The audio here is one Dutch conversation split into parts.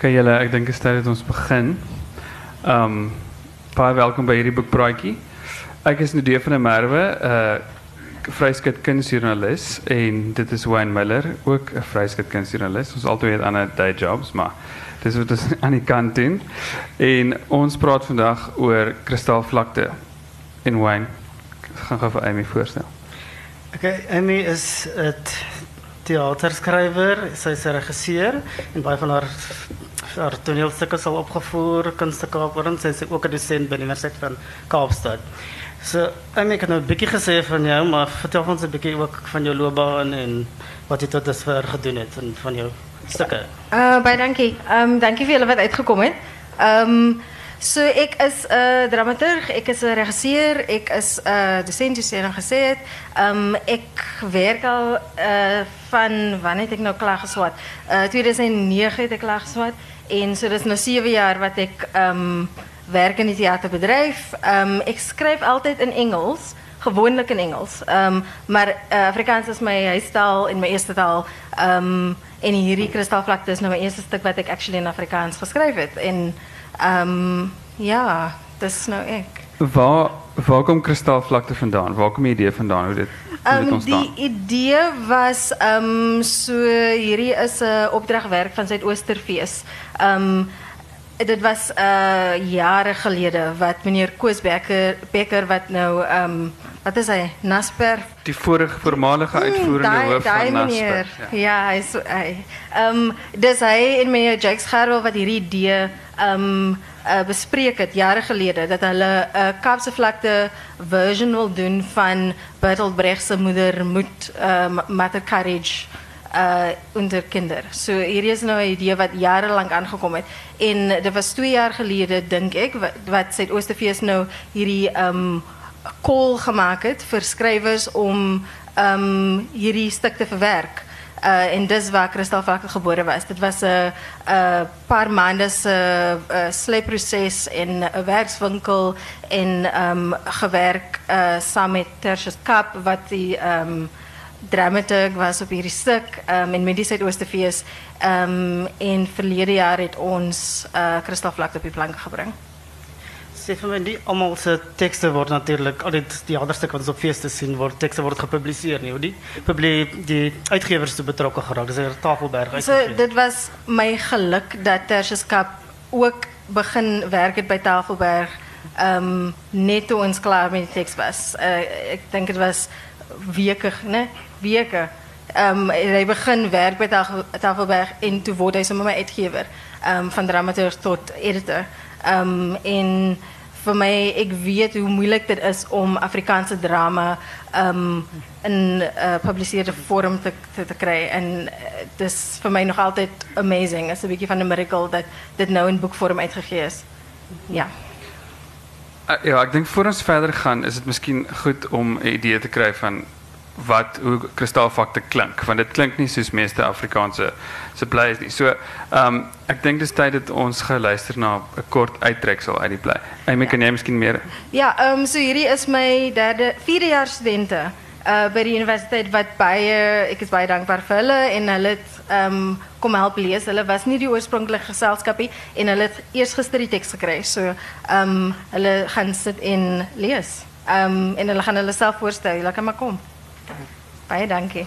Okay julle, ek dink dit is dat ons begin. Um baie welkom by hierdie boekpraatjie. Ek is Nadee van der Merwe, 'n uh, vryskut kunsjoernalis en dit is Wayne Miller, ook 'n vryskut kunsjoernalis. Ons albei het ander jobs, maar dis wat ons aan die kant doen. En ons praat vandag oor kristalvlakte. En Wayne, ek gaan gou vir Amy voorstel. Okay, Amy is 'n theaterskrywer, sy is regisseur en baie van haar haar toneelstukke sal opgevoer, kunste Kaap en sy is ook 'n dosent by die Universiteit van Kaapstad. So, Amy, ek het nou bietjie gesê van jou, maar vertel ons 'n bietjie ook van jou loopbaan en wat jy tot dusver gedoen het en van jou stukke. Uh baie dankie. Um, dankie vir julle wat uitgekom um, so ek is 'n uh, dramaturg, ek is 'n regisseur, ek is 'n uh, dosent gesê het. Ehm ek werk al uh van wanneer het ek nou klaar geswat? Uh 2009 het ek klaar geswat en so dis nou 7 jaar wat ek ehm werk in die theaterbedryf. Ehm um, ek skryf altyd in Engels. Gewoonlik in Engels. Ehm maar Afrikaans is my huistaal en my eerste taal. Ehm um, en hierdie kristalvlakte is nou my eerste stuk wat ek actually in Afrikaans geskryf het en ehm um, ja, dis nou ek. Waar waar kom kristalvlakte vandaan? Waar kom die idee vandaan hoe dit Um, die idee was um, so hierdie is 'n opdragwerk van Suidoosterfees. Um dit was uh jare gelede wat meneer Koos Becker Becker wat nou um wat is hy? Nasper Die vorige voormalige uitvoerende daai- hoof van meneer. Naspers. Ja. Ja, hy is hy. Ehm dis hy en meneer Jacques Gerwel wat hierdie idee ehm uh, bespreek het jare gelede dat hulle 'n uh, Kaapse vlakte version wil doen van Bertolt Brecht se moeder moet ehm Mother Courage uh onder kinder. So hierdie is nou 'n idee wat jare lank aangekom het en dit was 2 jaar gelede dink ek wat, wat Suidoosterfees nou hierdie ehm call gemaak het vir skrywers om ehm hierdie stuk te verwerk. Uh en dis waar Kristalvlakte gebore was. Dit was 'n 'n paar maande se uh, sleepproses en 'n werkswinkel en ehm gewerk uh saam met Tertius Kap wat die ehm dramaturg was op hierdie stuk um, en met die Suidoosterfees um, en verlede jaar het ons uh, Kristalvlakte op die plank gebring. Sê vir my nie almal se tekste word natuurlik al die die ander stukke wat ons op feeste sien word tekste word gepubliseer nie. Die publie die uitgewers toe betrokke geraak. Dis 'n Tafelberg So dit was my geluk dat Tertius Kap ook begin werk het by Tafelberg um net toe ons klaar met die teks was. Uh, ek dink dit was weke, né? Weke. Um hy begin werk Tafel, Tafelberg en toe word hy sommer my uitgewer um van dramaturg tot editor. Um en vir my ek weet hoe moeilik dit is om Afrikaanse drama um in 'n uh, gepubliseerde vorm te te, te kry en uh, dis vir my nog altyd amazing. Dit is 'n bietjie van 'n miracle dat dit nou in boekvorm uitgegee is. Ja. Uh, ja, ek dink voor ons verder gaan, is dit miskien goed om 'n idee te kry van wat hoe kristalvlakte klink, want dit klink nie soos meeste Afrikaanse supplies nie. So, ehm um, ek dink dis tyd dat ons gaan luister na 'n kort uittreksel uit die bly. Amy, kan jy miskien meer Ja, ehm so hierdie is my derde vierde jaar studente uh by die universiteit wat baie ek is baie dankbaar vir hulle en hulle het ehm kom help lees. Hulle was nie die oorspronklike geselskapie en hulle het eers gister die teks gekry. So ehm hulle gaan sit en lees. Ehm en hulle gaan hulle self voorstel. Julle kan maar kom. Baie dankie.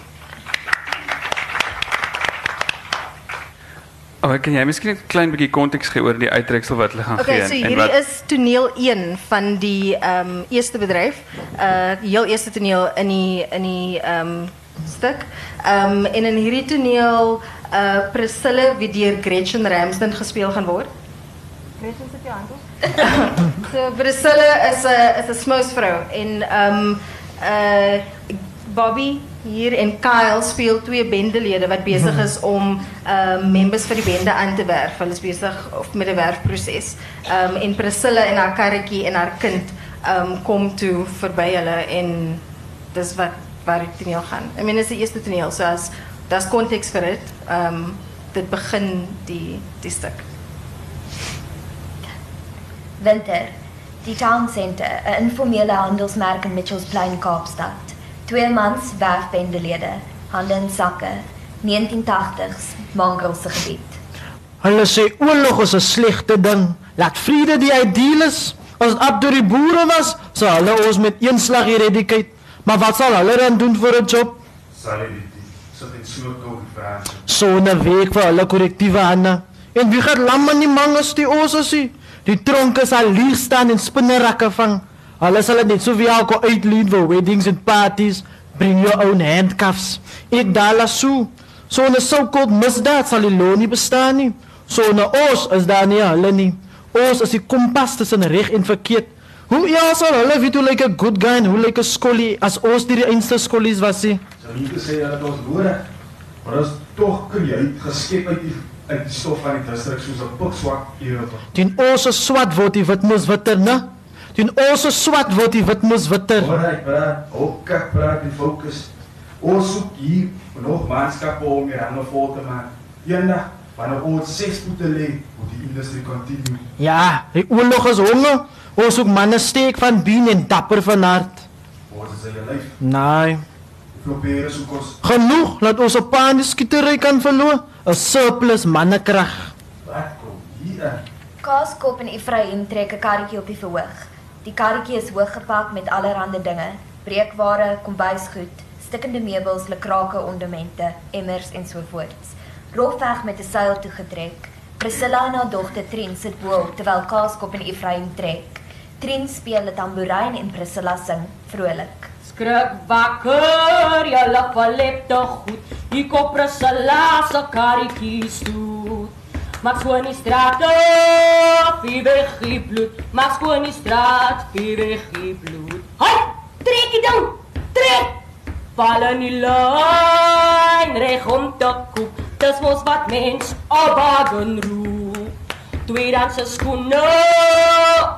Oh, kan jy miskien 'n klein bietjie konteks gee oor die uittreksel wat hulle gaan Okay, gee so hierdie is toneel 1 van die ehm um, eerste bedryf. Uh heel eerste toneel in die in die ehm um, stuk. Ehm um, en in hierdie toneel uh Priscilla wie deur Gretchen Ramsden gespeel gaan word. Gretchen sit jou hand op. so Priscilla is 'n is 'n smousvrou en ehm um, uh Bobby hier en Kyle speel twee bendelede wat besig is om ehm members vir die bende aan te werf. Hulle is besig of met 'n werfproses. Ehm en Priscilla en haar karretjie en haar kind ehm kom toe verby hulle en dis wat waar die toneel gaan. I mean, dit is die eerste toneel, so as daar's konteks vir dit. Ehm dit begin die die stuk. Winter. Die Town Center, 'n informele handelsmerk in Mitchells Plain, Kaapstad. Twee mans werfbendelede, hande in sakke. 1980s, Mongrelse gebied. Hulle sê oorlog is 'n slegte ding. Laat vrede die ideaal is. As dit op deur die boere was, sou hulle ons met een slag eradicate. Maar wat sal hulle dan doen vir 'n job? Sal jy dit sit en so tog vrae. So 'n week vir hulle korrektiewe hande. En wie gaan lam aan die mangas die osasie? Die tronke sal lieg staan en spinnerakke vang. Hulle sal dit net so wie alko uitleen vir weddings en parties. Bring your own handcuffs. Ek dala so. So 'n so-called misdaad sal die loon nie bestaan nie. So 'n ons is daar nie hulle nie. Ons is die kompas tussen reg en verkeerd. Hoe ja sal hulle weet hoe lyk 'n good guy en hoe lyk 'n skollie as ons die einste skollies was nie? Sal nie te sê dat ons nodig. Maar ons tog kreë geskep uit die uit die stof van die distrik soos 'n pikswak Europa. Teen ons is swart word die wit moes witter, né? Teen ons is swart word die wit moes witter. Alright, bra. Ook kyk praat en fokus. Ons soek hier nog manskappe om hier hande vol te maak. Eendag wanneer ons ses voete lê, moet die industrie continue. Ja, die oorlog is honger. Ons soek manne steek van been en dapper van hart. Ons is jou lyf. Nee, pere soek ons? genoeg laat ons op paan die skietery kan verloor. 'n Surplus mannekrag. Wat kom hier aan? Kaaskop en Ephraim trek 'n karretjie op die verhoog. Die karretjie is hooggepak met allerlei dinge: breekware, kombuisgoed, stikkende meubels, lekrake, ornamente, emmers en so voorts. Rofweg met 'n seil toegetrek. Priscilla en haar dogter Trien sit bo terwyl Kaaskop en Ephraim trek. Trien speel 'n tamboerijn en Priscilla sing vrolik. Skrik wakker, julle verlepte goed. Hier kom Priscilla se karretjies toe. Maak skoon die straat, wie weg die bloed. Maak skoon die straat, wie weg die bloed. Hoi, trek die ding, trek. Val in die lyn, reg om te koop. Dis mos wat mens op wagen roep. Tweedehandse skoene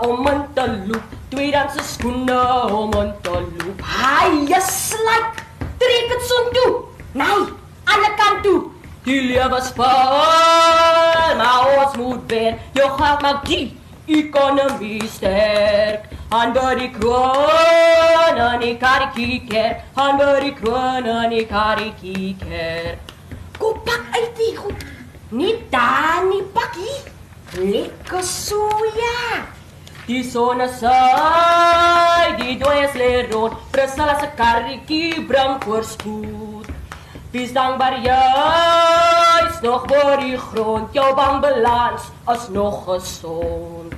om in te loop. Tweedehandse skoene om in te loop. Haai, jy slyk. Trek dit son toe. Nee, die kant toe. Die lewe is vol, maar ons moet weer. Jou geld maak die economie sterk. Han by die kroon aan die karikieker. Han by die kroon aan die karikieker. Kom pak uit die goed. Nie daar nie, pak hier. Lekker soja. Die son uit, die dooies lê rond. Priscilla se karretjie bring voorspoed. Wie dankbaar juist nog voor die grond. Jou bankbalans is nog gezond.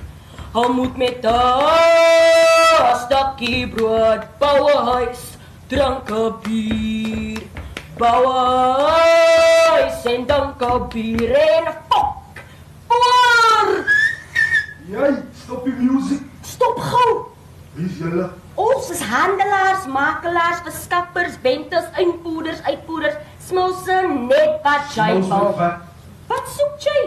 Hou moet met 'n stukkie brood, bou 'n huis, drink 'n bier. Bou 'n huis en drink 'n bier en fok. Voor! Jy, stop die musiek. Stop gou. Wie is julle? Ons is handelaars, makelaars, verskaffers, wenters, invoerders, uitvoerders, smulse net wat jy Ons wil. wat? Soek jy?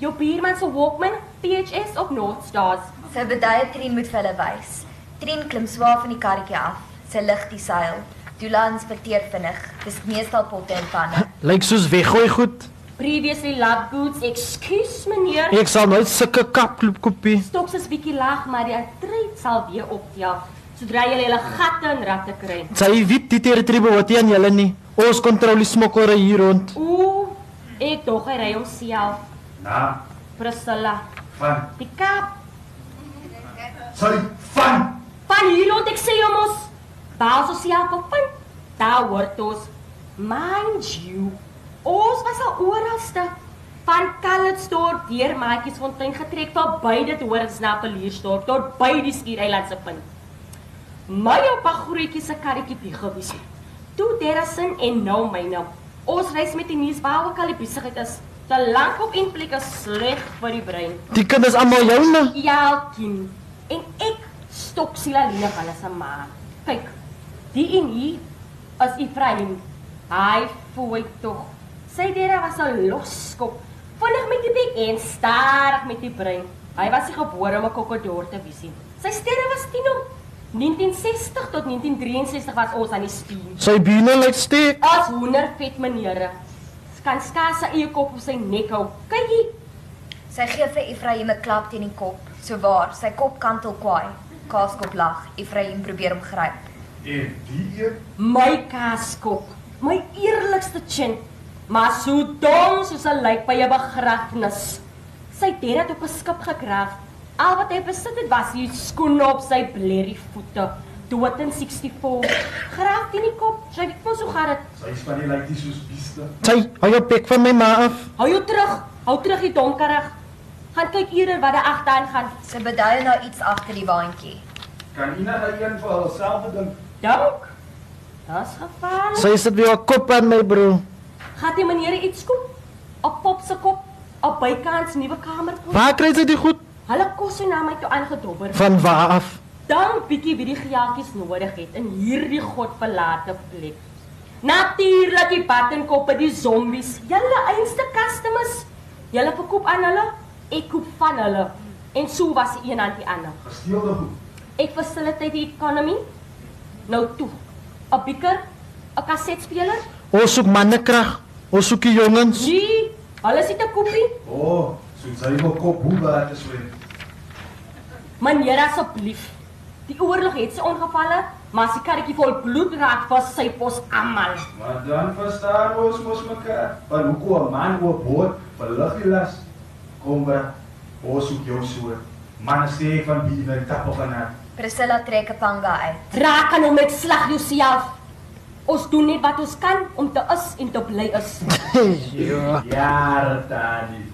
Jou buurman se Walkman, VHS of North Stars? Sy beduie Trien moet vir hulle wys. Trien klim swaar van die karretjie af. Sy lig die seil. Dula inspekteer vinnig. Dis meestal potte en panne. Lyk soos weggooi goed. Previously lab goods, excuse meneer. Ek sal nooit sulke kapklop kopie. Stoks is bietjie laag, maar die uitreid sal weer optel sodra jy hulle gatte en ratte kry. Sy weet die territorie behoort nie aan julle nie. Ons kontroleer die smokkelry hier rond. Ooh, ek dog hy ry homself. Na, Priscilla, van. die kap Sorry, van. Van hier rond ek sê jou mos. Baal sosiaal van. Daar word ons mind you. Ons was al oralste van Calitzdorp deur Maatjiesfontein getrek tot by dit horings na Peliersdorp tot by die Skiereiland se punt. My oupa grootjie se karretjie bi gewees. Toe Derrison en nou myne. Ons reis met die nuus waar ook al die besigheid is. Te lank op een plek is sleg vir die brein. Die kinders almal joune. Ja, kind. En ek stop Silaline van as 'n ma. Kyk, die en hier as Ephraim. Hy fooi tog. Sy dere was 'n loskop. Vinnig met die bek en stadig met die brein. Hy was nie gebore om 'n kokkedor te wees nie. Sy sterre was 10 om 1960 tot 1963 was ons aan die spien. Sy bene lyk steek. As hoendervet meneere. Kan skaars sy eie kop op sy nek hou. Kyk hier. Sy gee vir Ephraim 'n klap teen die kop. So waar, sy kop kantel kwaai. Kaaskop lag. Ephraim probeer hom gryp. En die een, My kaaskop, my eerlikste chin. Maar so dom soos 'n lijk by 'n begrafnis. Sy het dit op 'n skip gekrag. Al wat hy besit het was die skoene op sy blerrie voete. Dood in 64. Graaf teen die kop. Sy weet mos hoe gaan dit. Sy span die lyk nie soos beeste. Sy, hou jou pek van my ma af. Hou jou terug. Hou terug die donkerig. Gaan kyk eerder wat daar agteraan gaan. Sy bedui nou iets agter die waantjie. Kan enige een vir haarself dink? Dank. Das gevaarlik. Sy sit weer 'n kop aan my broer. Gaan die meneer iets koop? Op pop se kop. Op bykans nuwe kamer. Waar kry sy die goed? Hulle kos sy na my toe aangedobber. Van waar af? Dan bietjie wie die gejaagkies nodig het in hierdie godverlate plek. Natuurlik die battenkoppe, die zombies, julle einste customers. Julle verkoop aan hulle, ek koop van hulle. En so was die een aan die ander. Gesteelde goed. Ek facilitate die economy. Nou toe. 'n Beker, 'n kasetspeler. Ons soek mannekrag. Ons soek die jongens. Nee, hulle sit 'n koppie. O, oh, so sy wil kop hoe wat is weer. Meneer asseblief. Die oorlog het sy ongevalle, maar die karretjie vol bloed raak, was sy pos almal. Maar dan verstaan ons mos mekaar. Want hoe kom 'n man op boord verlig die las? Kom maar. Ons soek jou so. Man steek van binne die tap van haar. Priscilla trek 'n panga uit. Raak aan hom met slag jouself. Ons doen net wat ons kan om te is en te bly is. ja. Ja, Tani.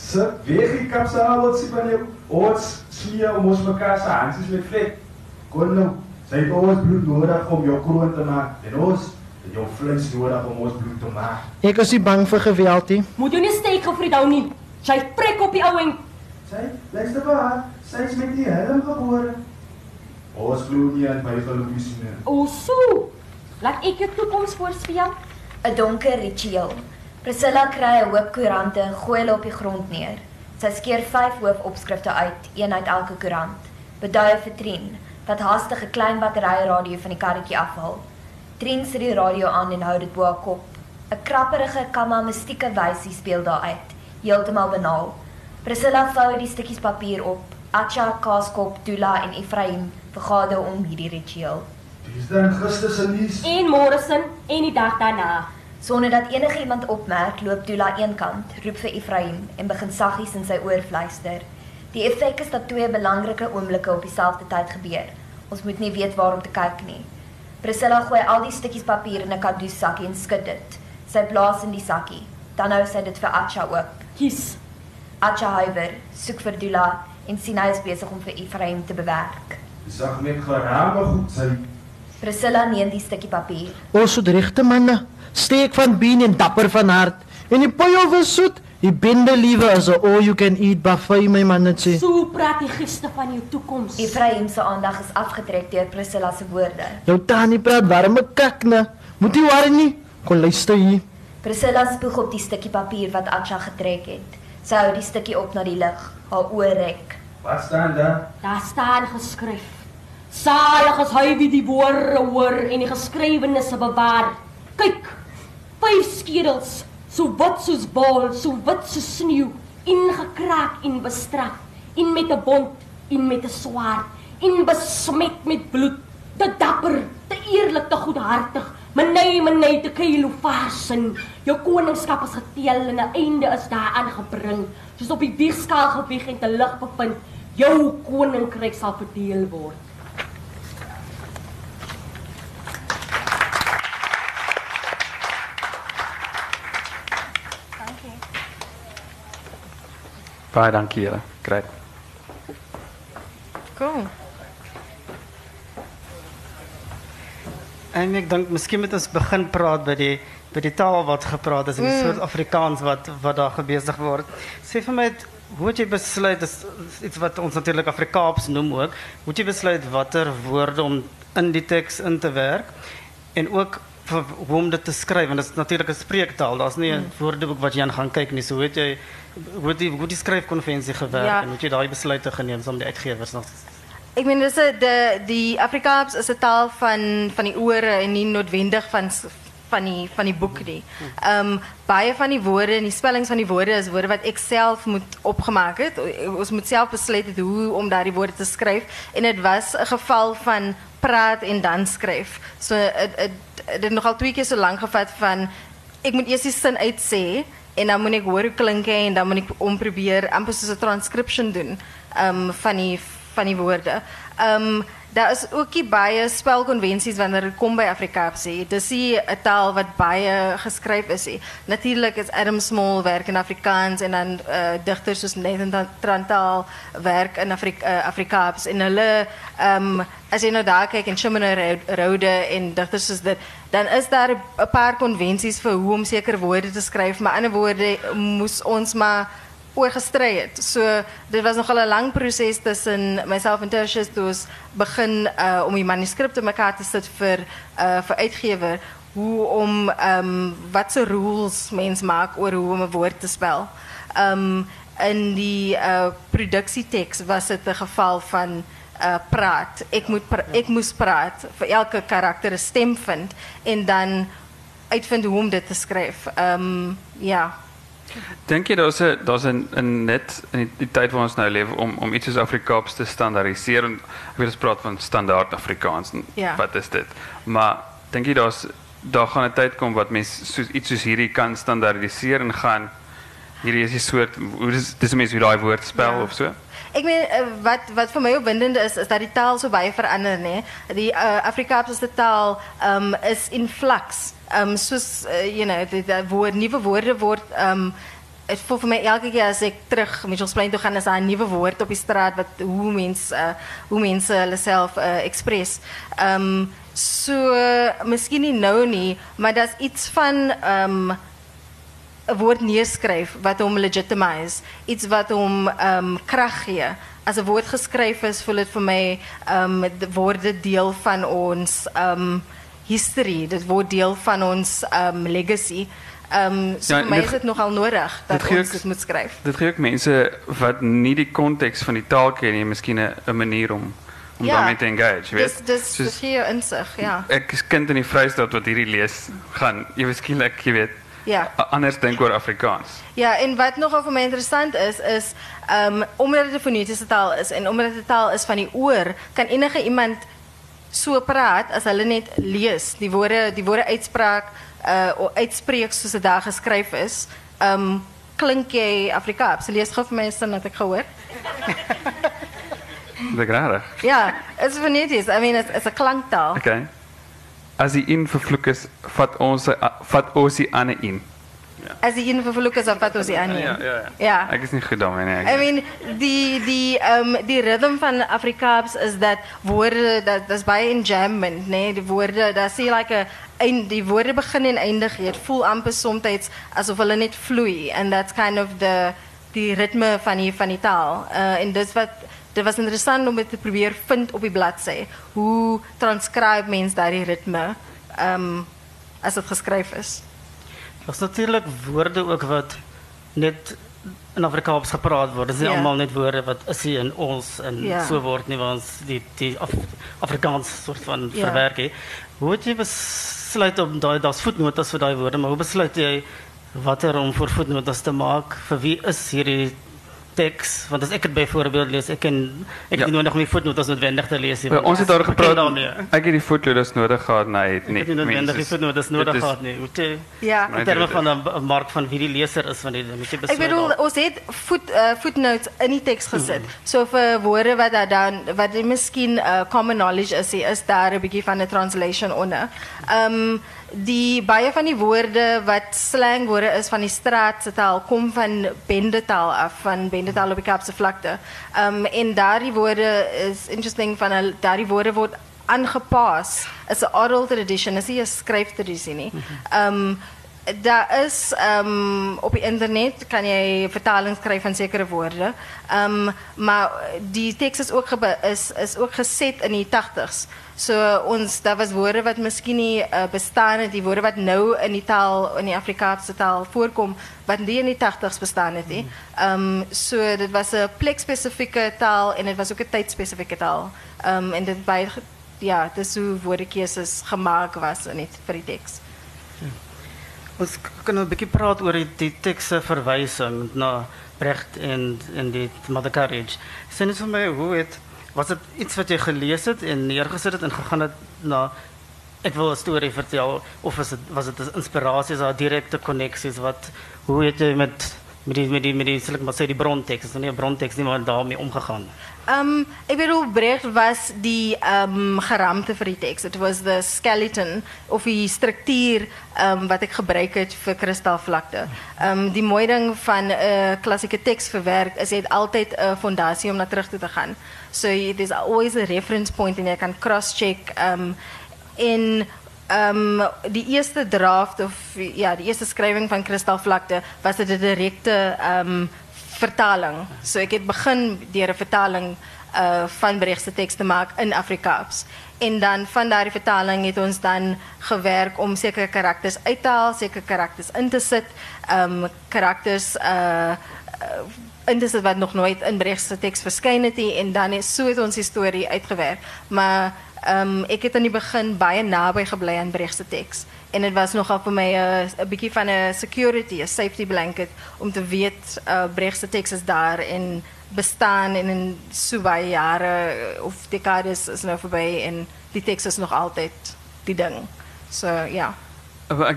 Sit weg die kapsaal wat sy van jou. Ons smeer om ons mekaar se handjies met vet. Kon nou. Sy het ons bloed nodig om jou kroon te maak. En ons het jou vleis nodig om ons bloed te maak. Ek is nie bang vir geweld nie. Moet jy nie steek gevriet hou nie. Sy prik op die ou en Sy, luister vir haar. Sy is met die helm gebore. Ons glo nie aan bygeloofs nie. o so. Laat ek jou toekoms voorspel. 'n Donker ritueel. Priscilla kry 'n hoop koerante en gooi hulle op die grond neer. Sy skeer 5 hoofopskrifte uit, een uit elke koerant. Beduie vir Trien wat haastig 'n klein battery radio van die karretjie afhaal. Trien sit die radio aan en hou dit bo haar kop. 'n Krapperige kamma mystieke wysie speel daar uit, heeltemal banaal. Priscilla vou die stukkies papier op. Acha, Kaaskop, Dula en Ephraim vergader om hierdie ritueel. Dis dan Christus se nuus. En Morrison en die dag daarna. Sonder dat enigiemand opmerk, loop Dula eenkant, roep vir Ephraim en begin saggies in sy oor fluister. Die effek is dat twee belangrike oomblikke op dieselfde tyd gebeur. Ons moet nie weet waar om te kyk nie. Priscilla gooi al die stukkies papier in 'n kadoes sakkie en skud dit. Sy blaas in die sakkie. Dan hou sy dit vir Acha oop. Kies. Acha huiwer, soek vir Dula en sien hy is besig om vir Ephraim te bewerk. Dis sag met geraamde goed sy. Priscilla neem die stukkie papier. Ons soet regte manne. Steek van been en dapper van hart. En die pojo was soet. Die binde liewe is 'n all you can eat buffet my man het sê. So praat die giste van jou toekoms. Ephraim se aandag is afgetrek deur Priscilla se woorde. Jou tannie praat warme kakne. Moet jy worry nie. Kom luister hier. Priscilla spoeg op die stukkie papier wat Acha getrek het. Sy hou die stukkie op na die lig, haar oë rek. Wat staan daar? Daar staan geskryf. Salig is hy wie die woorde hoor en die geskrewenisse bewaar. Kyk, vyf skedels, so wit soos bol, so wit soos sneeu, ingekraak en bestraf, en met 'n bond, en met 'n swaard, en besmet met bloed. Te dapper, te eerlik, te goedhartig. Menei, menei, te kilo vasen. Jou koningskap is getel en 'n einde is daaraan gebring. Soos op die wiegskaal gewieg en te lig bevind. Jou koninkryk sal verdeel word. Baie dankie julle. Great. Cool. En ek dink miskien moet ons begin praat by die by die taal wat gepraat is en die soort Afrikaans wat wat daar gebesig word. Sê vir my hoe het jy besluit dis iets wat ons natuurlik Afrikaans noem ook. Hoe het jy besluit watter woorde om in die teks in te werk en ook hoe om dit te skryf want dit is natuurlik 'n spreektaal. Daar's nie 'n woordeboek wat jy aan gaan kyk nie. So hoe het jy hoe die hoe die skryfkonvensie gewerk Ja. en hoe het jy daai besluite geneem om die uitgewers nog Ik meen, dis 'n de die Afrikaans is 'n taal van van die ore en nie noodwendig van van die van die boek nie. Ehm baie van die woorde en die spellings van die woorde is woorde wat ek self moet opgemaak het. Ons moet self besluit het hoe om daardie woorde te skryf en dit was 'n geval van praat en dan skryf. So dit nogal twee keer so lank gevat van ek moet eers die sin uitsê en dan moet ek hoor hoe klink hy en dan moet ek hom probeer amper soos 'n transcription doen um van die van die woorde. Um daar is ook nie baie spelkonvensies wanneer dit kom by Afrikaans nie. Dis 'n taal wat baie geskryf is nie. Natuurlik is Adam Small werk in Afrikaans en dan uh, digters soos Nathan Trantaal werk in Afrik uh, Afrikaans en hulle um as jy nou daar kyk en Chimene Rode en digters soos dit, dan is daar 'n paar konvensies vir hoe om sekere woorde te skryf, maar ander woorde moes ons maar oor gestry het. So dit was nogal 'n lang proses tussen myself en Tertius toe ons begin uh om die manuskripte mekaar te sit vir uh vir uitgewer hoe om ehm um, wat se rules mens maak oor hoe om 'n woord te spel. Ehm um, in die uh produksieteks was dit 'n geval van uh praat. Ek moet pra ek moes praat vir elke karakter 'n stem vind en dan uitvind hoe om dit te skryf. Ehm um, ja. Dink jy daar's 'n daar's 'n 'n net in die, tyd waar ons nou leef om om iets soos Afrikaans te standaardiseer en ek wil praat van standaard Afrikaans. Ja. Wat is dit? Maar dink jy daar's daar gaan 'n tyd kom wat mense soos iets soos hierdie kan standaardiseer en gaan hierdie is 'n soort hoe dis dis mense hoe daai woord spel Ja. of so? Ik meen, eh, wat, wat voor mij opwindend is, is dat die taal zo bij verandert. Nee? Die uh, Afrikaanse taal um, is in flux. Um, soos, uh, you know, die, die woord, nieuwe woorden wordt... Um, het voelt voor mij elke keer als ik terug Mitchellsplein toe ga, is daar een nieuwe woord op die straat, wat, hoe, mens, uh, hoe mensen zichzelf uh, express. Um, so, misschien niet nou niet, maar dat is iets van... Um, 'n woord neerskryf wat hom legitimize, iets wat hom ehm um, krag gee. As 'n woord geskryf is, voel dit vir my ehm um, word dit deel van ons ehm um, history, dit word deel van ons um, legacy. Um, so Ja, vir my dit- is dit nogal nodig dat dit gee ons dit moet skryf. Dit gee ook mense wat nie die konteks van die taal ken nie, miskien 'n 'n manier om om Ja. daarmee te engage, weet? dis gee jou insig, ja. ek is kind in die Vrystaat wat hierdie lees gaan ewe skielik, jy weet, Ja. anders dink oor Afrikaans. Ja, en wat nogal voor mij interessant is, is um, omdat het een fonetische taal is en omdat het een taal is van die oor, kan enige iemand so praat as hulle net lees. Die woorde, die woorde uitspraak, uh, of uitspreek soos dit daar geskryf is. Um, klink jy Afrikaans? Lees gou vir my 'n sin wat ek gehoor. Dis rarig. Ja, is foneties. I mean, it's, it's 'n klanktaal. Okay. As die een vervloek is, vat ons vat ons die ander een. As die een vervloek is, dan vat ons ander. Ja, ja, ja. Ja. Ek is nie goed daarmee nie. I mean, die die um die ritme van Afrikaans is dat woorde dat dis baie enjambment, nê? Nee? Die woorde, daar sê like 'n eind die woorde begin en eindig. Dit voel amper soms asof hulle net vloei and that's kind of the die ritme van die van die taal. Uh en dis wat dit was interessant om dit te probeer vind op die bladsy. Hoe transcribe mens daardie ritme um as dit geskryf is? Daar's natuurlik woorde ook wat net in Afrikaans gepraat word. Dit is nie Ja. almal net woorde wat is hier in ons en Ja. so word nie ons die die Af Afrikaans soort van Ja. verwerk het. Hoe het jy besluit om daai daar's voetnotas vir daai woorde, maar hoe besluit jy watter om vir voetnotas te maak? Vir wie is hierdie teks? Want as ek dit byvoorbeeld lees, ek ken ek Ja. het nodig om die voetnotas noodwendig te lees nie. Ja, ons het daar gepraat. Ek het die foto's nodig gehad, nee, het Ek nie. het noodwendig die voetnotas nodig is- gehad nie. Hoe te Ja. Nee, In terme dit- van 'n mark van wie die leser is van die moet jy Ek besluit. bedoel ons het voet uh, footnotes in die teks gesit. So vir woorde wat daar dan wat miskien uh, common knowledge is, is daar 'n bietjie van 'n translation onder. Ehm die baie van die woorde wat slangwoorde is van die straatse taal kom van bendetaal af, van bendetaal op die Kaapse vlakte. Ehm en daardie woorde is interesting van daardie woorde word aangepas. Is 'n oral tradition, is nie 'n skryftradisie nie. Ehm daar is ehm op die internet kan jy vertalings kry van sekere woorde. Ehm maar die teks is ook is is ook geset in die 80s. So ons daar was woorde wat miskien nie uh, bestaan het, die woorde wat nou in die taal in die Afrikaanse taal voorkom wat nie in die 80s bestaan het nie. Ehm so dit was 'n plekspesifieke taal en dit was ook 'n tydspesifieke taal. Ehm en dit ge- ja, dis hoe woordekeuses gemaak was in die vir die teks. Ons k- kan 'n bietjie praat oor die, die tekste verwysing na Brecht en en die Mother Courage. Sê net vir my hoe was dit iets wat jy gelees het en neergesit het en gegaan het na ek wil 'n storie vertel of is dit was dit 'n inspirasie, is koneksies wat hoe het jy met met die met die met die ek maar sê die maar daarmee omgegaan. Um, ik bedoel, Brecht was die um, geramte voor die tekst. Het was de skeleton of die structuur um, wat ik gebruik het voor kristalvlakte. Die mooie ding van uh, klassieke tekst verwerkt is je altijd een fondatie om naar terug te gaan. So it is always a reference point en je kan cross-check. In um, die eerste draft of ja, die eerste schrijving van kristalvlakte was het de directe um, vertaling. So ek het begin deur 'n vertaling uh van Brecht se teks te maak in Afrikaans. En dan van daardie vertaling het ons dan gewerk om sekere karakters uit te haal, sekere karakters in te sit, um karakters uh in te sit wat nog nooit in Brecht se teks verskyn het en dan is so het ons die storie. Maar um ek het aan die begin baie naby gebly aan Brecht se teks. En het was nogal voor mij een beetje van een security, een safety blanket. Om te weten, Brechtse tekst is daar en bestaan in so baie jaren of decades is nou voorbij. En die tekst is nog altijd die ding. So, ja.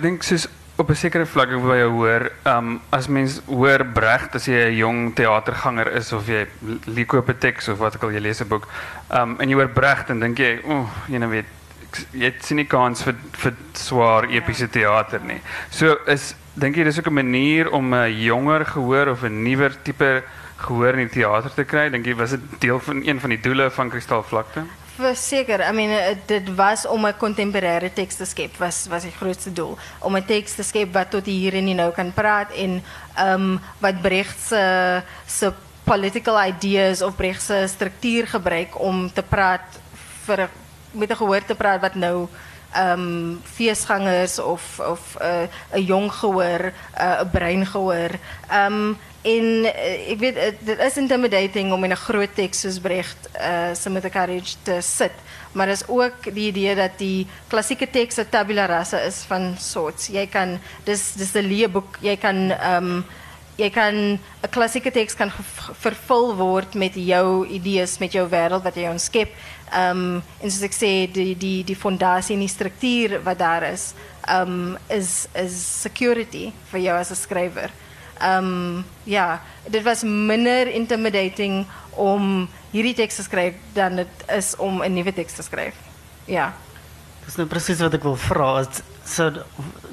Ik soos op 'n sekere vlak ek by jou hoor, um as mens hoor Brecht as 'n jong teaterganger is of jy lees koop 'n teks of wat ook al jy lees 'n boek, um en jy hoor Brecht en dink jy, o, oh, jy nou weet jy het sien nie kans vir vir swaar epiese teater nie. So is dink ook 'n manier om 'n jonger gehoor of 'n nuwer tipe gehoor in die teater te kry? Dink jy was dit deel van een van die doele van Kristalvlakte? Verseker, I mean uh, dit was om 'n kontemporêre teks te skep was was die grootste doel om 'n teks te skep wat tot hier en nou kan praat en um, wat Brecht se se political ideas of Brecht se struktuur gebruik om te praat vir 'n met 'n gehoor te praat wat nou um, feesgangers of of uh, 'n jong gehoor, uh, 'n brein gehoor. Um, en uh, ek weet dit is intimidating om in 'n groot teks soos Brecht uh te sit. Maar is ook die idee dat die klassieke teks 'n tabula rasa is van sorts. Jy kan dis 'n leeboek. Jy kan ehm um, jy kan 'n klassieke teks kan vervul word met jou idees, met jou wêreld wat ontskep. Ehm um, en soos ek sê die die die fondasie en die struktuur wat daar is, ehm um, is is security vir jou 'n skrywer. Um, ja, dit was minder intimidating om hierdie teks te skryf dan dit is om 'n nuwe teks te skryf. Ja. Dis nou presies wat ek wil vra. So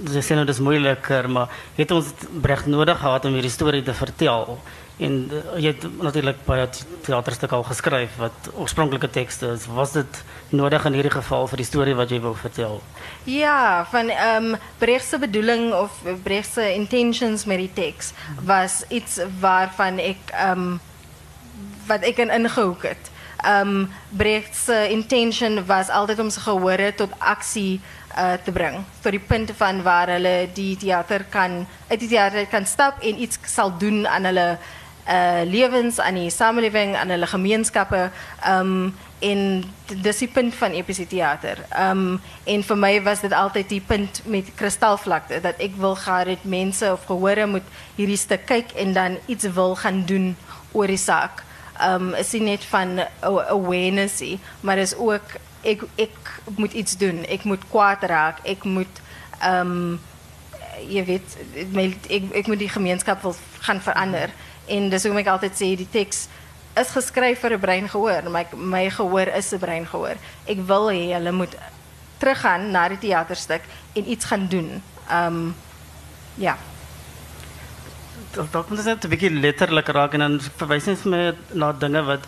ze sê nou dis moeiliker, maar het ons Brecht nodig gehad om hierdie storie te vertel? En uh, jy het natuurlik baie teaterstukke al geskryf wat oorspronklike tekste is. Was dit nodig in hierdie geval vir die storie wat jy wou vertel? Ja, van um, Brecht se bedoeling of Brecht se intentions met die teks was iets waarvan ek ehm wat ek in ingehoek het. Ehm um, Brecht se intention was altyd om sy gehore tot aksie uh, te brengen. Tot die punt van waar hulle die theater kan, uit die theater kan stap en iets zal doen aan hulle uh, levens, aan die samenleving, aan hulle gemeenskappen. Um, en dis die punt van epische theater. Um, en voor mij was dit altijd die punt met kristalvlakte. Dat ik wil gaan dat mensen of gehoren moet hierdie stuk kyk en dan iets wil gaan doen oor die saak. Um, is nie net van awareness, maar is ook ik, moet iets doen. Ik moet kwaad raken. Ik moet, um, weet, ik moet die gemeenschap wil gaan veranderen. En dus hoe ik altijd zeg, die tekst is geschreven voor een breingehoor. Maar mijn gehoor is een breingehoor. Ik wil hê hulle moet teruggaan naar het theaterstuk en iets gaan doen. Um, ja. Dat moet net 'n bietjie letterlik en dan verwys net vir my na dinge wat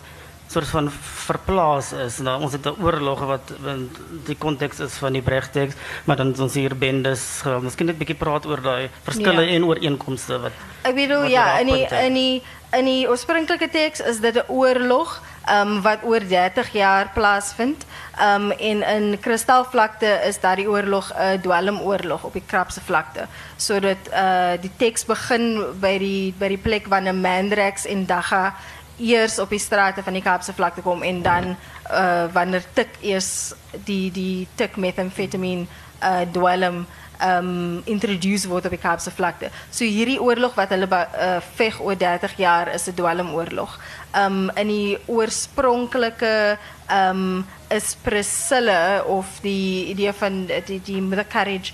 soort van verplaas is. Nou, ons het 'n oorlog wat in die konteks is van die Brecht-teks, maar dan ons hier bendes. Miskien net 'n bietjie praat oor daai verskille ja. en ooreenkomste wat Ek bedoel ja, in die in die in die oorspronklike teks is dit 'n oorlog um, wat oor 30 jaar plaasvind. Um, en in kristalvlakte is daar die oorlog 'n uh, dwelmoorlog op die Krapse vlakte. Sodat uh, die teks begin by die by die plek wanneer Mandrax en Dagga eers op die strate van die Kaapse vlakte kom en dan uh, wanneer tik eers die die tik methamfetamine uh, dwelm um introduce word op die Kaapse vlakte. So hierdie oorlog wat hulle uh, veg oor 30 jaar is 'n dwelmoorlog. Um in die oorspronklike um is Priscilla of die idee van die die mother carriage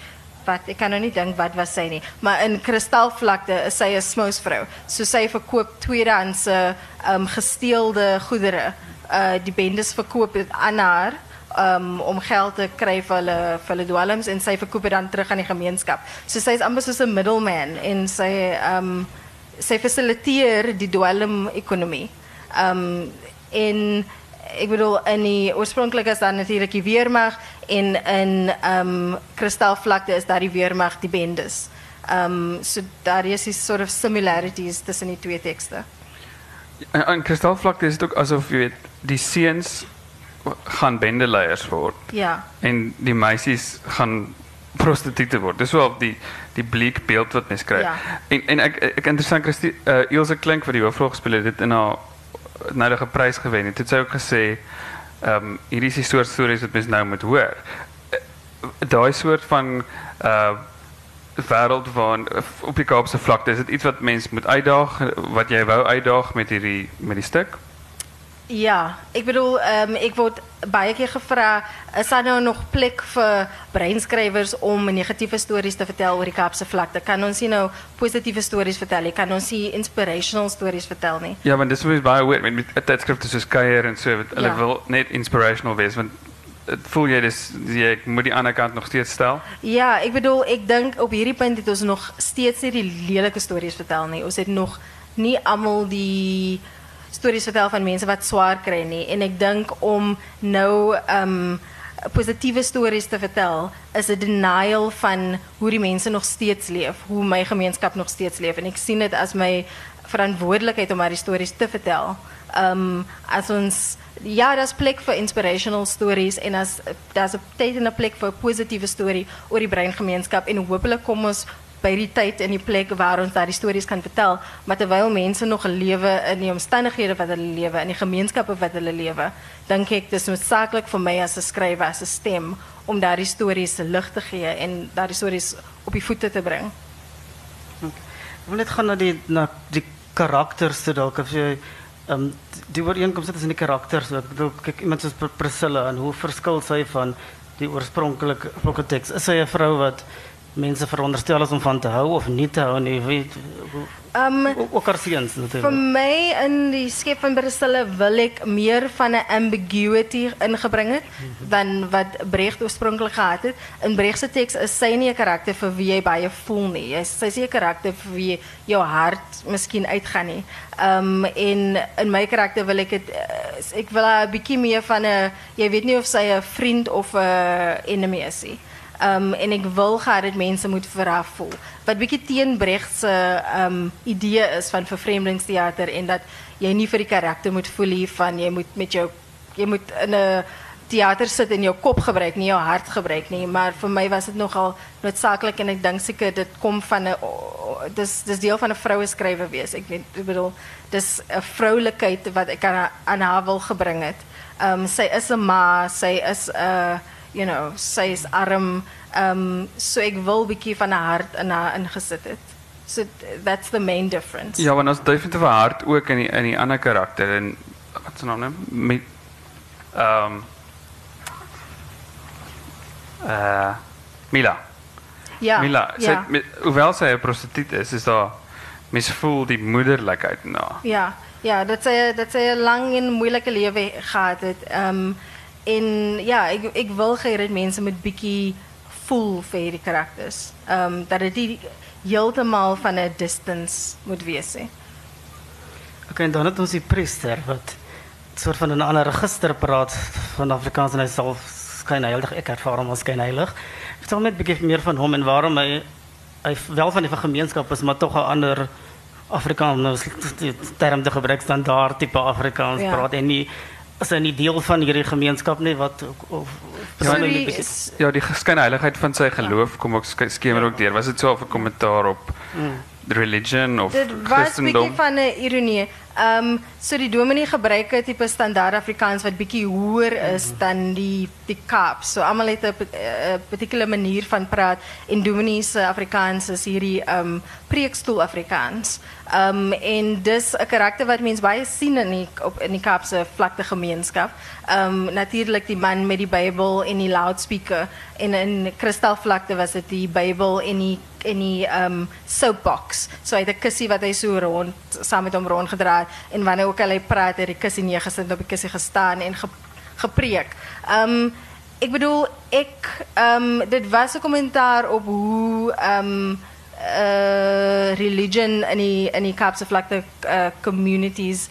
wat ek kan nou nie dink wat was sy nie, maar in kristalvlakte is sy 'n smousvrou. So sy verkoop tweedehandse um gesteelde goedere. Uh die bendes verkoop dit aan haar um, om geld te kry vir hulle vir en sy verkoop dit dan terug aan die gemeenskap. So sy is amper soos 'n middleman en sy um sy fasiliteer die dwelm ekonomie. Um en ek bedoel in die oorspronklike is dan natuurlik die weermag en in um kristalvlakte is daar die weermag die bendes. Um so daar is die sort of similarities tussen die twee tekste. En kristalvlakte is dit ook asof jy weet die seuns gaan bendeleiers word. Ja. En die meisies gaan prostituie word. Dis wel die die bleek beeld wat mens kry. Ja. En en ek ek interessant Christie uh, Ilse Klink wat die hoofrol gespeel het, dit in haar nou prys gewen het. Het ook gesê ehm um, hierdie soort stories wat mens nou moet hoor. Uh, Daai soort van uh wêreld waar op die Kaapse vlakte is dit iets wat mens moet uitdaag wat jy wou uitdaag met hierdie met die stuk? Ja, ik bedoel, um, ik word baie keer gevra, is daar nou nog plek vir breinschrijvers om negatieve stories te vertellen oor die Kaapse vlakte? Kan ons nie nou positieve stories vertel? Kan ons nie inspirational stories vertel nie? Ja, want dis is baie weird met, met tydskrifte soos Kuier en so, wat hulle Ja. wil net inspirational wees want het voel jy dis jy moet die ander kant nog steeds stel. Ja, ik bedoel, ik denk op hierdie punt het ons nog steeds die lelijke stories vertel nie. Ons het nog nie allemaal die stories vertel van mense wat swaar kry nie en ek dink om nou um positiewe stories te vertel is 'n denial van hoe die mense nog steeds leef, hoe my gemeenskap nog steeds leef en ek sien dit as my verantwoordelikheid om die stories te vertel. Um as ons ja, daar's plek vir inspirational stories en daar's 'n tyd en 'n plek vir 'n positiewe storie oor die breingemeenskap en hopelik kom ons by die tyd en die plek waar ons daardie stories kan vertel, maar terwyl mense nog lewe in die omstandighede wat lewe, in die gemeenskappe wat hulle lewe, dink ek dis noodsaaklik vir my as 'n skrywer, as 'n stem om daardie stories lig te gee en daardie stories op die voete te bring. Ek wil net gaan na die na die karakters um, die ooreenkomste tussen die karakters. Ek bedoel kyk iemand Pr- Priscilla en hoe verskil sy van die oorspronklike oorspronklike teks? Is sy 'n vrou wat mense veronderstel is om van te hou of nie te hou nie? Weet Um ook- ook Vir natuurlik. my in die skep van wil ek meer van 'n ambiguity ingebring het dan wat Brecht oorspronklik gehad het. In Brecht se teks is sy nie 'n karakter vir wie jy baie voel nie. Jy sy's nie 'n karakter vir wie jou hart miskien uitgaan nie. Um en in my karakter wil ek dit eh, ek wil haar 'n bietjie meer van 'n jy weet nie of sy 'n vriend of 'n enemy is nie. Um, en ik wil graag dat mensen moet vir haar voel. Wat bietjie teen Brecht se um, idee is van vervreemdingstheater en dat jy nie vir die karakter moet voel hier van jy moet met jou jy moet in 'n theater sit en jou kop gebruik, nie jou hart gebruik nie, maar vir my was dit nogal noodsaaklik en ek dink seker dit kom van 'n dis dis deel van 'n vroue skrywer wees. Ek weet ek bedoel dis 'n vroulikheid wat ek aan haar, wil gebring het. Um sy is 'n ma, sy is you know, sy is arm. Um so ek wil bietjie van 'n hart in haar ingesit het. So th- that's the main difference. Ja, want ons definitief hart ook in die in die ander karakter en wat se naam nou? Met ehm um, uh Mila. ja. Mila, sy ja. met, hoewel sy 'n prostituut is, is daar mens voel die moederlikheid haar. Ja, ja, dat sy dat sy 'n lang en moeilike lewe gehad het. Ehm en ja, ek ek wil gee dat mense met bietjie voel vir hierdie karakters. Ehm dat dit nie heeltemal van 'n distance moet wees nie. Okay, en dan het ons die priester wat soort van 'n ander register praat van Afrikaans en hy sal skyn heilig ek ervaar hom as skyn heilig. Vertel net 'n bietjie meer van hom en waarom hy hy wel van die gemeenskap is, maar tog 'n ander Afrikaans nou die term te gebruik standaard tipe Afrikaans Ja. praat en nie is hy nie deel van hierdie gemeenskap nie wat of, bietjie- is, Ja, die geskynheiligheid van sy geloof kom ook sk- skemer ook deur. Was dit so 'n kommentaar op religion of Dit was bietjie van 'n ironie. Um, so die dominee gebruik 'n tipe standaard Afrikaans wat bietjie hoër is dan die die Kaap. So almal het 'n pa- 'n particular manier van praat en dominee se Afrikaans is hierdie um, preekstoel Afrikaans. Um, en dis 'n karakter wat mens baie sien in die op in die Kaapse vlakte gemeenskap. Ehm um, natuurlik die man met die Bybel en die loudspeaker in Kristalvlakte was dit die Bybel en die die um soapbox. So hy het 'n kussie wat hy so rond saam met hom rondgedra het en wanneer ook al hy praat, het die kussie neergesit en op die kussie gestaan en ge, gepreek. Um ek bedoel um dit was 'n kommentaar op hoe um uh religion in die in die Kaapse vlakte uh, communities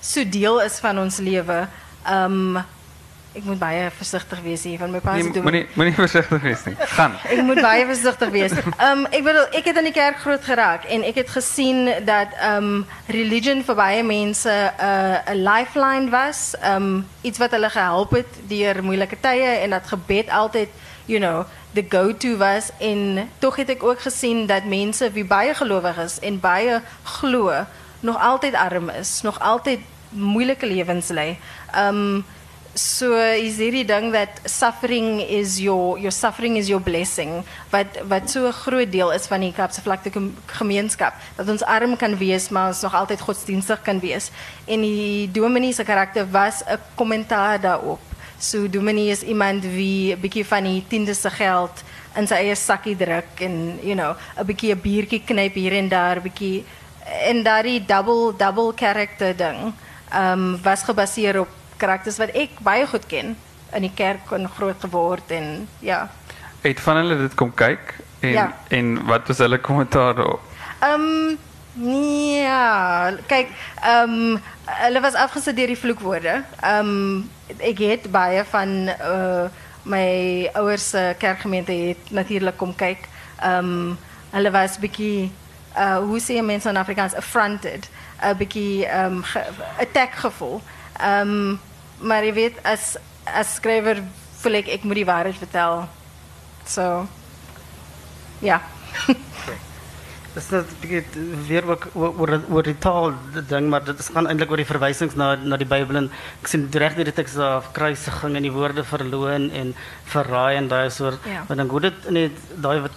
so deel is van ons lewe. Um ek moet baie versigtig wees hier van my pa Nee, doen. moenie moenie versigtig wees nie. Gaan. Ik moet baie versigtig wees. Um ek bedoel, het in die kerk groot geraak en ek het gesien dat um religion vir baie mense 'n uh, 'n lifeline was, um iets wat hulle gehelp het deur moeilike tye en dat gebed altyd, you know, the go-to was en tog het ek ook gesien dat mense wie baie gelowig is en baie glo, nog altyd arm is, nog altyd moeilike lewens lei. Um So is hierdie ding dat suffering is your your suffering is your blessing wat wat so 'n groot deel is van die Kaapse vlakte gemeenskap dat ons arm kan wees maar ons nog altyd godsdienstig kan wees en die dominee se karakter was 'n kommentaar daarop. So dominee is iemand wie 'n bietjie van die tiende se geld in sy eie sakkie druk en you know 'n bietjie 'n biertjie knyp hier en daar bietjie en daardie double double character ding um, was gebaseer op karakters wat ek baie goed ken in die kerk en groot geword en ja. Het van hulle dit kom kyk en Ja. en wat was hulle kommentaar daarop? Ehm nee, ja, kyk, ehm hulle was afgesit deur die vloekwoorde. Ehm ek het baie van uh my ouers se kerkgemeente het natuurlik kom kyk. Ehm hulle was bietjie uh hoe sê mense in Afrikaans affronted, 'n bietjie ehm ge, attack gevoel. Ehm maar jy weet as as skrywer voel ek ek moet die waarheid vertel. So ja. Dis net 'n bietjie weer ook oor oor- die taal ding, maar dit is gaan eintlik oor die verwysings na na die Bybel en ek sien reg deur die teks af kruisiging en die woorde verloon en verraai en daai soort. Ja. Maar dan hoe dit die daai wat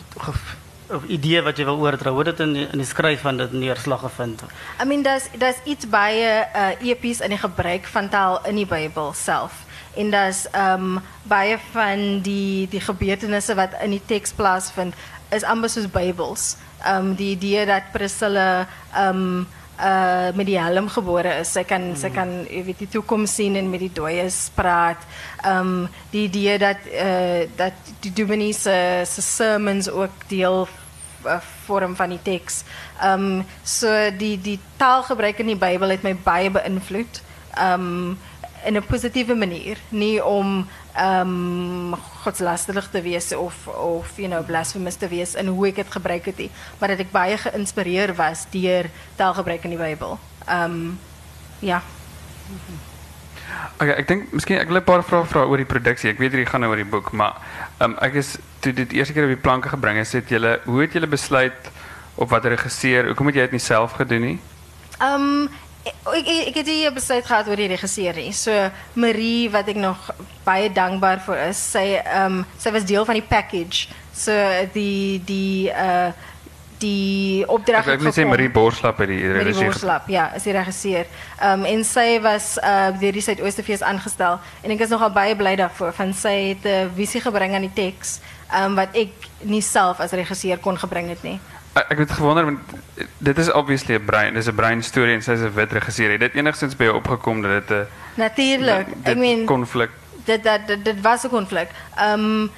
of idee wat jy wil oordra, hoe dit in in die skryf van dit neerslag gevind. I mean daar's daar's iets baie uh epies in die gebruik van taal in die Bybel self. En daar's um baie van die die gebeurtenisse wat in die teks plaasvind is amper soos Bybels. Um die idee dat Priscilla um uh met die helm gebore is. Sy kan sy kan jy weet die toekoms sien en met die dooies praat. Um die idee dat uh dat die dominee se se sermons ook deel uh, vorm van die teks. Um, so die die taalgebruik in die Bybel het my baie beïnvloed. Um, in 'n positiewe manier, nie om um, godslasterig te wees of of you know blasphemous te wees in hoe ek dit gebruik het nie, maar dat ek baie geïnspireer was deur taalgebruik in die Bybel. Ehm um, ja. Okay, ek dink miskien ek wil 'n paar vrae vra oor die produksie. Ek weet hierdie gaan nou oor die boek, maar um, ek is toe dit eerste keer op die planke gebring is, het julle hoe het julle besluit op watter regisseur? Hoekom het jy dit nie self gedoen nie? Ehm um, ek ek het hier besluit gehad oor die regisseur nie. So Marie wat ek nog baie dankbaar vir is. Sy ehm um, sy was deel van die package. So die die uh die opdrag Ek ek wil sê Marie Borslap het die Marie regisseur. Borslap, ja, is die regisseur. Ehm um, en sy was uh deur die Suidoostefees aangestel en ek is nogal baie bly daarvoor van sy het 'n visie aan die teks ehm um, wat ek nie self as regisseur kon nie. Ek ek het gewonder want dit is obviously 'n brein, dis 'n brein storie en sy's 'n wit regisseur. Het dit enigstens by jou opgekom dat dit 'n Natuurlik. Meen konflik dit dat dit, dit was 'n konflik. Ehm um,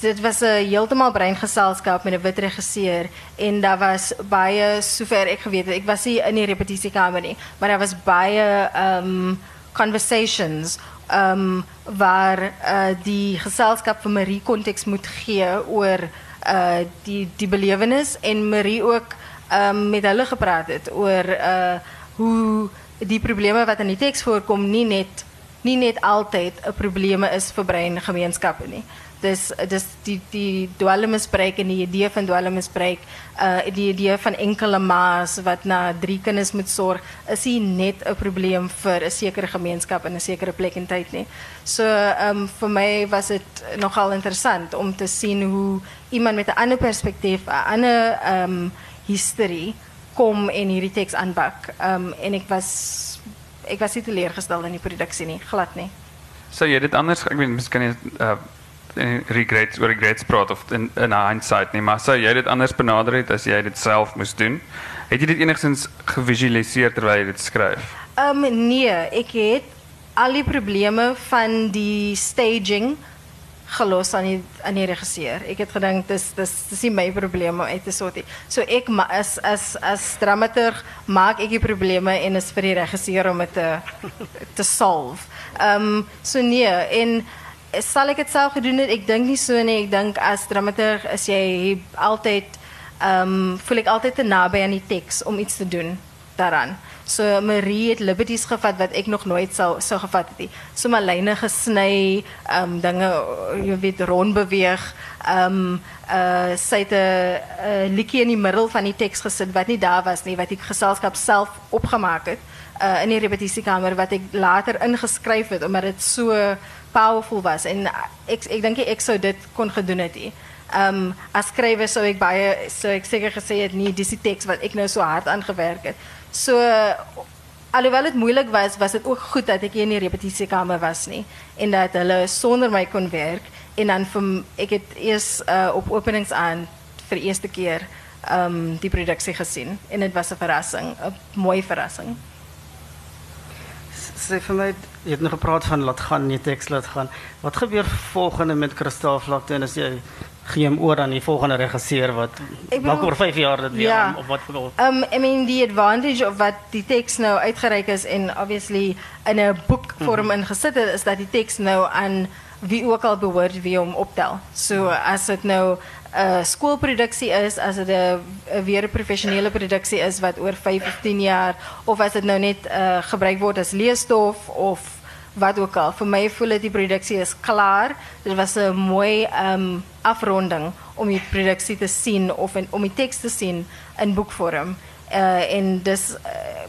dit was 'n heeltemal breingeselskap met 'n wit regisseur en daar was baie sover ek geweet het. Ek was nie in die repetisiekamer nie, maar daar was baie um, conversations um, waar uh, die geselskap vir Marie konteks moet gee oor uh die die belewenis en Marie ook um, met hulle gepraat het oor uh hoe die probleme wat in die teks voorkom nie net nie net altyd 'n probleme is vir breingemeenskappe nie. Dus dus die die dwelmmisbruik en die idee van dwelmmisbruik, uh die idee van enkele ma's wat na drie kinders moet sorg, is nie net 'n probleem vir 'n sekere gemeenskap in 'n sekere plek en tyd nie. So um, vir my was dit nogal interessant om te sien hoe iemand met 'n ander perspektief, 'n ander um, history kom en hierdie teks aanpak. Um, en ek was ek was nie teleurgesteld in die produksie nie, glad nie. Sou jy dit anders, ek weet jy uh regrets regrets praat of in in hindsight nie, maar sou jy dit anders benader het as jy dit self moes doen? Het jy dit enigstens gevisualiseer terwyl jy dit skryf? Um, nee, ek het al die probleme van die staging gelos aan die regisseur. Ek het gedink dis dis dis nie my probleem om uit. So ek as as as dramaturg maak ek die probleme en is vir die regisseur om dit te solve. Ehm so nee en self gedoen het? Ek dink nie so nie. Ek dink as dramaturg is altyd ehm um, voel ek altyd te naby aan die teks om iets te doen daaraan. So Marie het liberties gevat wat ek nog nooit sou sou gevat het nie. So my lyne gesny, ehm um, dinge jy weet rond beweeg. Ehm um, uh sy het 'n liedjie in die middel van die teks gesit wat nie daar was nie, wat die geselskap self opgemaak het uh in die repetisiekamer wat ek later ingeskryf het omdat dit so powerful was en ek ek dink ek sou dit kon gedoen het. Ehm um, as skrywer sou ek baie sou ek seker gesê het dis die teks wat ek nou so hard aangewerk het. So alhoewel dit moeilik was, was dit ook goed dat hier in die repetisiekamer was nie en dat hulle sonder my kon werk en dan vir ek het eers uh, op openingsaand vir die eerste keer ehm um, die produksie gesien en dit was 'n verrassing, 'n mooi verrassing. Sê vir my, jy het nog gepraat van laat gaan, nie teks laat gaan. Wat gebeur volgende met Kristalvlakte en as jy gee hom oor aan die volgende regisseur wat dalk oor 5 jaar dit weer Ja. aan- of wat of Um, I mean, die advantage of wat die tekst nou uitgereik is en obviously in een boekvorm ingesit is, dat die tekst nou aan wie ook al behoort wie hom optel. So as dit nou 'n skoolproduksie is, 'n 'n weer 'n professionele produksie is wat oor 5 of 10 jaar of as dit nou net uh, gebruik word as leesstof of wat ook al. Vir my voel die produksie is klaar. Dit was 'n mooi um afronding om die produksie te sien of om die teks te sien in boekvorm. Uh en uh,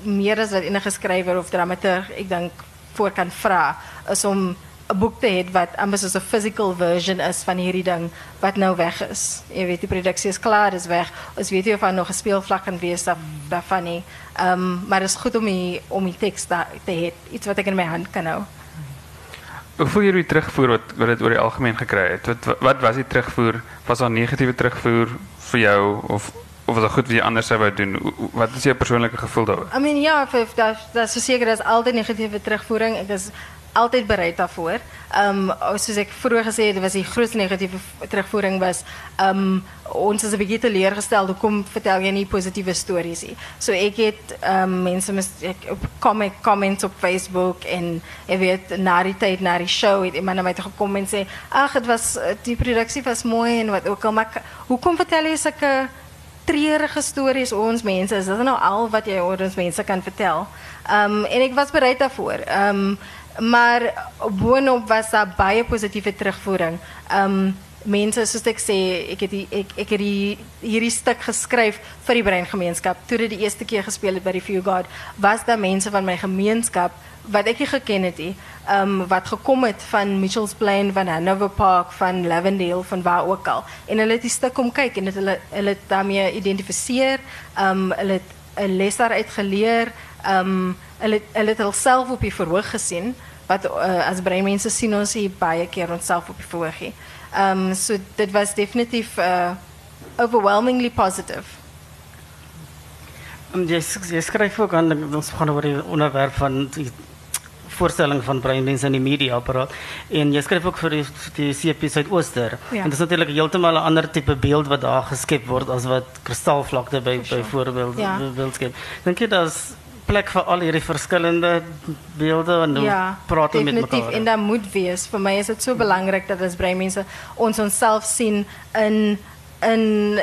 meer as wat enige skrywer of dramaturg ek dink voor kan vra is om 'n boek te hê wat amper soos 'n physical version is van hierdie ding wat nou weg is. Jy weet die produksie is klaar, is weg. Ons weet nie of daar nog 'n speelvlak kan wees daar daarvan nie. Ehm um, maar dit is goed om die om die teks daar te hê, iets wat ek in my hand kan hou. Hoe voel jy die terugvoer wat wat dit oor die algemeen gekry het? Wat wat was die terugvoer? Was daar negatiewe terugvoer vir jou of of was dit goed wat jy anders wou doen? Wat is jou persoonlike gevoel daaroor? I mean ja, dat dat is verseker dat is altyd negatiewe terugvoering. Is altyd bereid daarvoor. Ehm um, soos ek vroeër het, was die grootste negatiewe v- terugvoering was ehm um, ons is 'n bietjie teleurgestel hoekom vertel jy nie positiewe stories nie. So ek het um, op comment comments op Facebook en jy weet na die tyd na die show het iemand na my en sê ag dit was die produksie was mooi en wat ook al maar hoekom vertel jy sulke treurige stories ons mense. Is dit nou al wat jy ons mense kan vertel? Ehm en ek was bereid daarvoor. Ehm maar boonop was daar baie positiewe terugvoering. Ehm um, mense soos ek sê, ek het die, ek ek het die hierdie stuk geskryf vir die. Toe dit die eerste keer gespeel het by die Few God, was daar mense van my gemeenskap wat ek nie geken het. Ehm um, wat gekom het van Mitchells Plain, van Hanover Park, van Lavendale, van waar ook al. En hulle het die stuk kom kyk en het hulle hulle daarmee identifiseer. Ehm um, hulle het 'n les daaruit geleer. Ehm um, hulle hulle het hulself op die verhoog gesien wat uh, as breinmense sien ons hier baie keer onsself op die verhoog. nie. Ehm um, so dit was definitief uh, overwhelmingly positive. En jy jy skryf ook aan ons gaan oor die onderwerp van die voorstelling van breinmense in die media apparaat en jy skryf ook vir die, die CP Suidooster. Ja. En dit is natuurlik heeltemal 'n ander tipe beeld wat daar geskep word as wat kristalvlakte by sure. byvoorbeeld Ja. wil skep. Dink jy daar's plek vir al hierdie verskillende beelde en Ja, praat ons met definitief. mekaar? En dat moet wees. Voor mij is het zo belangrijk dat als breinmensen ons onszelf zien in, in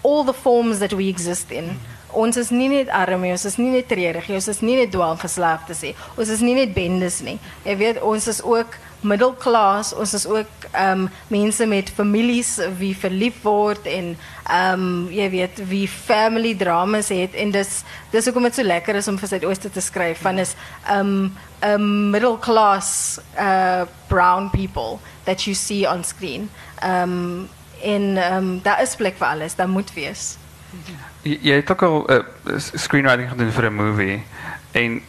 all the forms that we exist in. Ons is nie net arm ons is nie net treurig ons is nie net dwaalverslaafdes nie. Ons is nie net bendes nie. Jy weet, ons is ook middelklas, ons is ook ehm um, mense met families wie verlief word en ehm um, jy weet wie family dramas het en dis dis hoekom dit so lekker is om vir Suidooste te skryf van is ehm um, 'n middle class uh brown people that you see on screen. Ehm um, en ehm um, daar is plek vir alles, daar moet wees. Jy het ook al uh, screenwriting gedoen vir 'n movie en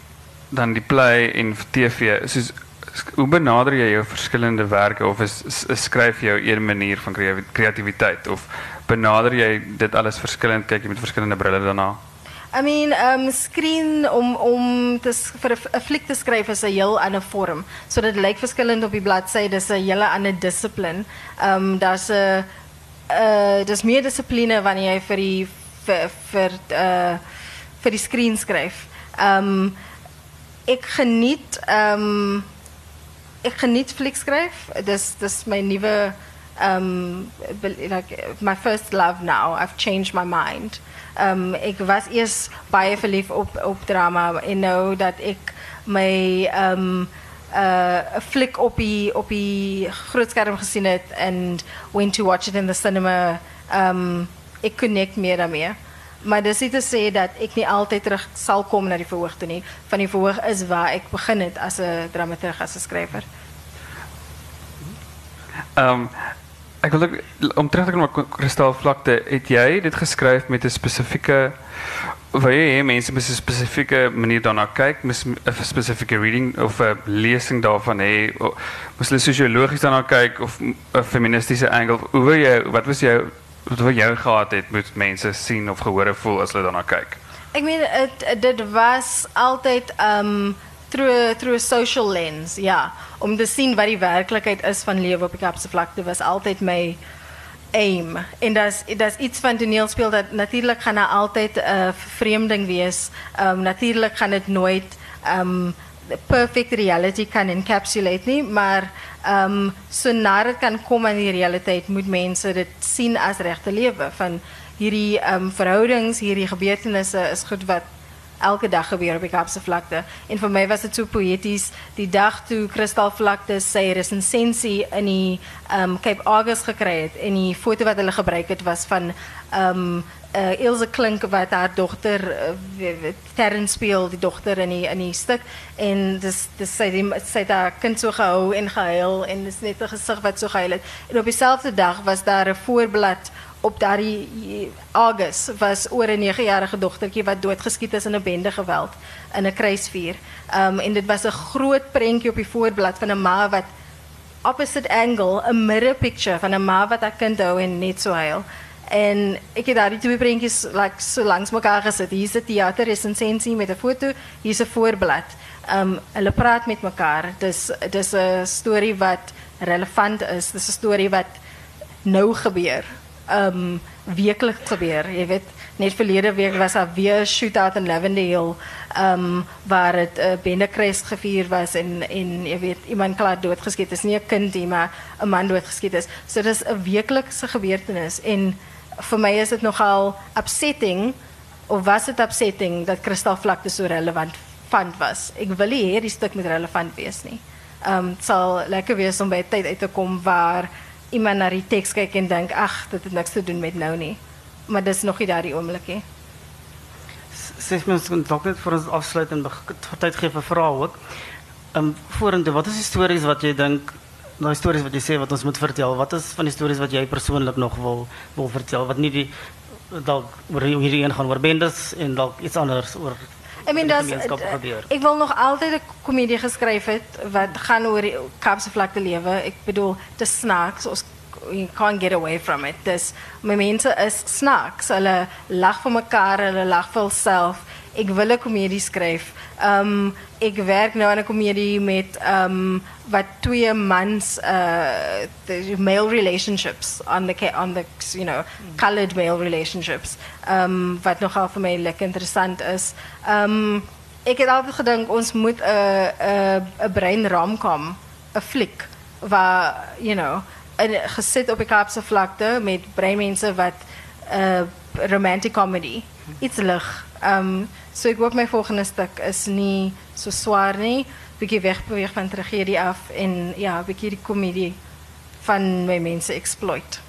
dan die play vir TV. Soos hoe benader jy jou verskillende werke of is, is, skryf jy een manier van kreatiwiteit of benader jy dit alles verskillend kyk jy met verskillende brille daarna? I mean, um screen om om te vir 'n fliek te skryf is 'n heel ander vorm. So dit lyk verskillend op die bladsy, dis 'n hele ander dissipline. Um daar's 'n uh dis meer dissipline wanneer jy vir die vir vir uh vir die screen skryf. Um ek geniet um ek geniet fliek skryf. Dis dis my nuwe um like my first love now. I've changed my mind. Ik was eerst baie verliefd op, op drama en nou dat ik my um, uh, flik op die, op die grootscherm gezien heb en went to watch it in the cinema, ik connect meer daarmee. Maar dat is niet te zeggen dat ik niet altijd terug zal komen naar die verhoog. Van die verhoog is waar ik begin het als een dramaturg, als een schrijver. Um, wil om terug te kom na kristalvlakte, het jy dit geskryf met 'n spesifieke wil jy hê mense moet 'n spesifieke manier daarna kyk, moet 'n spesifieke reading of 'n lesing daarvan moet hulle sosiologies daarna kyk of 'n feministiese angle. Hoe wil jy wat was jou wat jy gehad het moet mense sien of gehoor voel as hulle daarna kyk? Ek meen dit dit was altyd um through through a social lens, ja, om te zien wat die werkelijkheid is van leven op die Kaapse vlakte was altijd mijn aim. En dat is iets van toneelspel dat natuurlijk gaan er altijd uh, vreemding wees. Um natuurlijk gaan het nooit um perfect reality kan encapsulate nie, maar um so dit kan kom aan die realiteit moet mense dit sien as regte lewe van hierdie um verhoudings, hierdie gebeurtenisse is goed wat elke dag gebeur op die Kaapse vlakte. En vir my was dit so poëties die dag toe Kristalvlakte sy resensie in die um Cape August gekry het en die foto wat hulle gebruik het was van um uh, Ilse Klink wat haar dogter uh, die dogter in die in die stuk en dis dis sy die, sy het haar kind so en gehuil en net 'n gesig wat so gehuil het. En op dieselfde dag was daar 'n voorblad op daardie August was oor 'n 9-jarige dogtertjie wat doodgeskiet is in 'n bende geweld in 'n kruisvuur. Um en dit was 'n groot prentjie op die voorblad van 'n ma wat opposite angle 'n mirror picture van 'n ma wat haar kind hou en net so huil. En ek het daardie twee prentjies like so langs mekaar gesit. Hier's 'n teater resensie met 'n foto, hier's 'n voorblad. Um hulle praat met mekaar. Dis dis 'n storie wat relevant is. Dis 'n storie wat nou gebeur um, wekelijks gebeur. Je weet, net verleden week was er weer een shootout in Lavendale um, waar het uh, bendekruis gevierd was en, en je weet, iemand klaar doodgeschiet is. Niet een kind die maar een man doodgeschiet is. Dus so, dat is een wekelijkse gebeurtenis. En voor mij is het nogal upsetting, of was het upsetting, dat kristalvlakte zo relevant fand was. Ik wil niet die stuk met relevant wees nie. Um, het zal lekker wees om bij tijd uit te komen waar iemand naar die tekst kijkt en denkt, ach, dat heeft niks te doen met nou niet. Maar dat is nog niet daar die oomlik, hè. Zeg me, dalk net voor ons afsluiten en tijd geven vrouw ook. Um, vorentoe, wat is die stories wat jy dink nou stories wat jy sê wat ons moet vertel? Wat is van die stories wat jy persoonlik nog wil wil vertel wat nie die dalk oor hierdie een gaan oor bendes en dalk iets anders oor I mean, dat, ik wil nog altijd een comedie geschreven wat gaan over die Kaapse vlakte leven. Ik bedoel, het is snaaks. You can't get away from it. Dus mijn mensen is snaaks. Hulle lag voor elkaar, hulle lag voor zelf. Ik wil een comedie schrijven. Um, ik werk nu aan een comedie met um, wat twee mans, uh, male relationships, on the, on the you know, colored male relationships. Um, wat nogal voor mij lekker interessant is. Um, ik heb altijd gedacht, ons moet een breinram komen, een flik, waar, you know, gezet op de Kaapse vlakte met breinmensen wat uh, romantic comedy. Iets lig. Ehm so ek hoop my volgende stuk is nie so swaar nie. Bietjie wegbeweeg van tragedie af en ja, bietjie die komedie van my mense exploit.